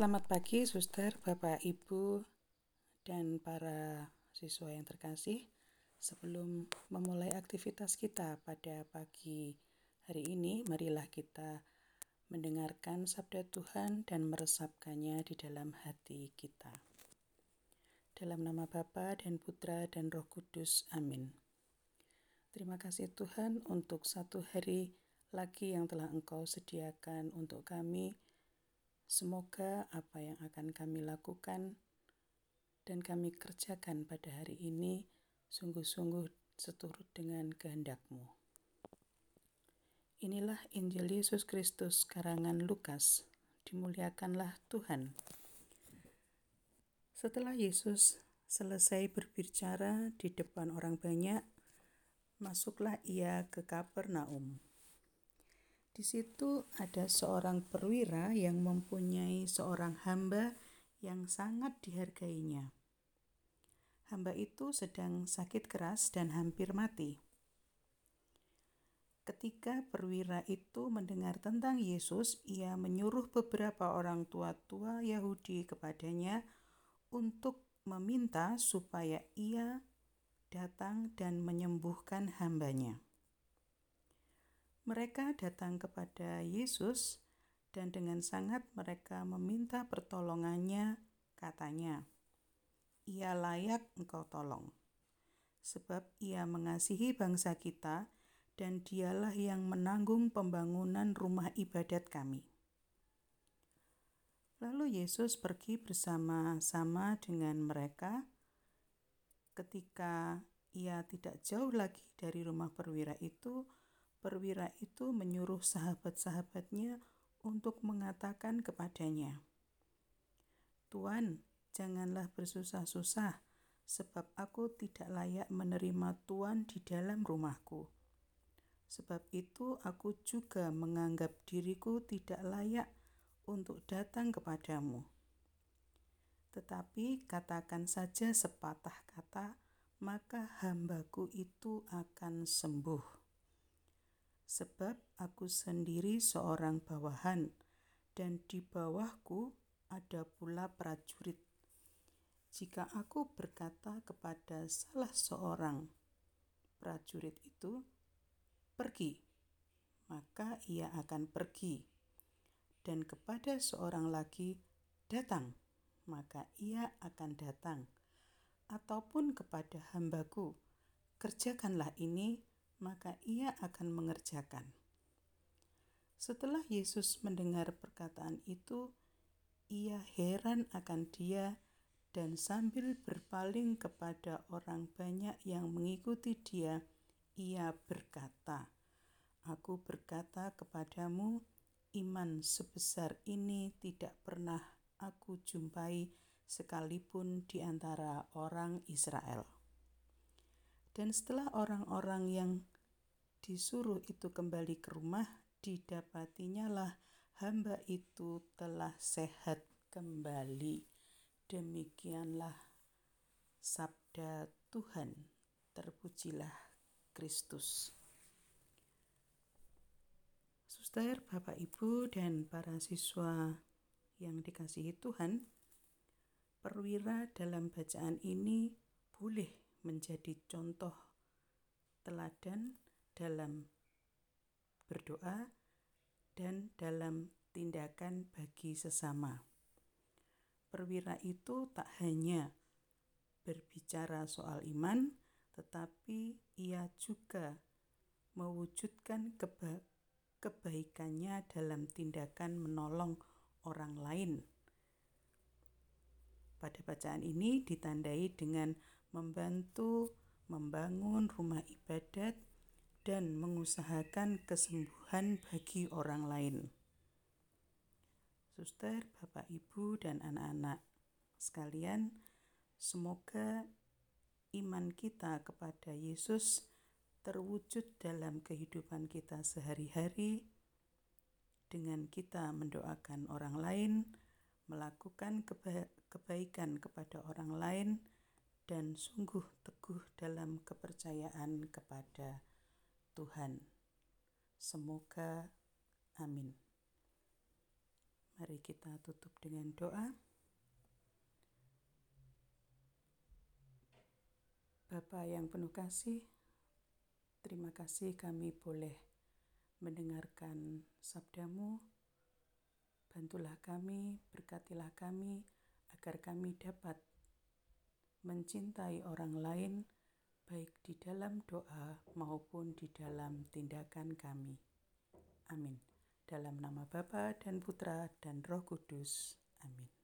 Selamat pagi, suster, bapak, ibu, dan para siswa yang terkasih. Sebelum memulai aktivitas kita pada pagi hari ini, marilah kita mendengarkan sabda Tuhan dan meresapkannya di dalam hati kita. Dalam nama Bapa dan Putra dan Roh Kudus. Amin. Terima kasih Tuhan untuk satu hari lagi yang telah Engkau sediakan untuk kami Semoga apa yang akan kami lakukan dan kami kerjakan pada hari ini sungguh-sungguh seturut dengan kehendak-Mu. Inilah Injil Yesus Kristus karangan Lukas. Dimuliakanlah Tuhan. Setelah Yesus selesai berbicara di depan orang banyak, masuklah ia ke Kapernaum. Di situ ada seorang perwira yang mempunyai seorang hamba yang sangat dihargainya. Hamba itu sedang sakit keras dan hampir mati. Ketika perwira itu mendengar tentang Yesus, ia menyuruh beberapa orang tua-tua Yahudi kepadanya untuk meminta supaya ia datang dan menyembuhkan hambanya. Mereka datang kepada Yesus dan dengan sangat mereka meminta pertolongannya, katanya, "Ia layak engkau tolong, sebab ia mengasihi bangsa kita dan dialah yang menanggung pembangunan rumah ibadat kami." Lalu Yesus pergi bersama-sama dengan mereka. Ketika ia tidak jauh lagi dari rumah perwira itu, perwira itu menyuruh sahabat-sahabatnya untuk mengatakan kepadanya, "Tuan, janganlah bersusah-susah, sebab aku tidak layak menerima Tuan di dalam rumahku. Sebab itu, aku juga menganggap diriku tidak layak untuk datang kepadamu. Tetapi katakan saja sepatah kata, maka hambaku itu akan sembuh." Sebab aku sendiri seorang bawahan, dan di bawahku ada pula prajurit. Jika aku berkata kepada salah seorang prajurit itu, "Pergi," maka ia akan pergi, dan kepada seorang lagi, "Datang," maka ia akan datang, ataupun kepada hambaku, "Kerjakanlah ini," maka ia akan mengerjakan. Setelah Yesus mendengar perkataan itu, ia heran akan dia dan sambil berpaling kepada orang banyak yang mengikuti dia, ia berkata, Aku berkata kepadamu, iman sebesar ini tidak pernah aku jumpai sekalipun di antara orang Israel. Dan setelah orang-orang yang disuruh itu kembali ke rumah, didapatinya lah hamba itu telah sehat kembali. Demikianlah sabda Tuhan. Terpujilah Kristus. Suster, Bapak, Ibu, dan para siswa yang dikasihi Tuhan, perwira dalam bacaan ini boleh menjadi contoh teladan dalam berdoa dan dalam tindakan bagi sesama. Perwira itu tak hanya berbicara soal iman, tetapi ia juga mewujudkan keba kebaikannya dalam tindakan menolong orang lain. Pada bacaan ini ditandai dengan membantu membangun rumah ibadat dan mengusahakan kesembuhan bagi orang lain. Suster, Bapak, Ibu, dan anak-anak sekalian, semoga iman kita kepada Yesus terwujud dalam kehidupan kita sehari-hari dengan kita mendoakan orang lain, melakukan keba kebaikan kepada orang lain, dan sungguh teguh dalam kepercayaan kepada Tuhan. Semoga amin. Mari kita tutup dengan doa. Bapa yang penuh kasih, terima kasih kami boleh mendengarkan sabdamu. Bantulah kami, berkatilah kami, agar kami dapat mencintai orang lain, baik di dalam doa maupun di dalam tindakan kami. Amin. Dalam nama Bapa dan Putra dan Roh Kudus. Amin.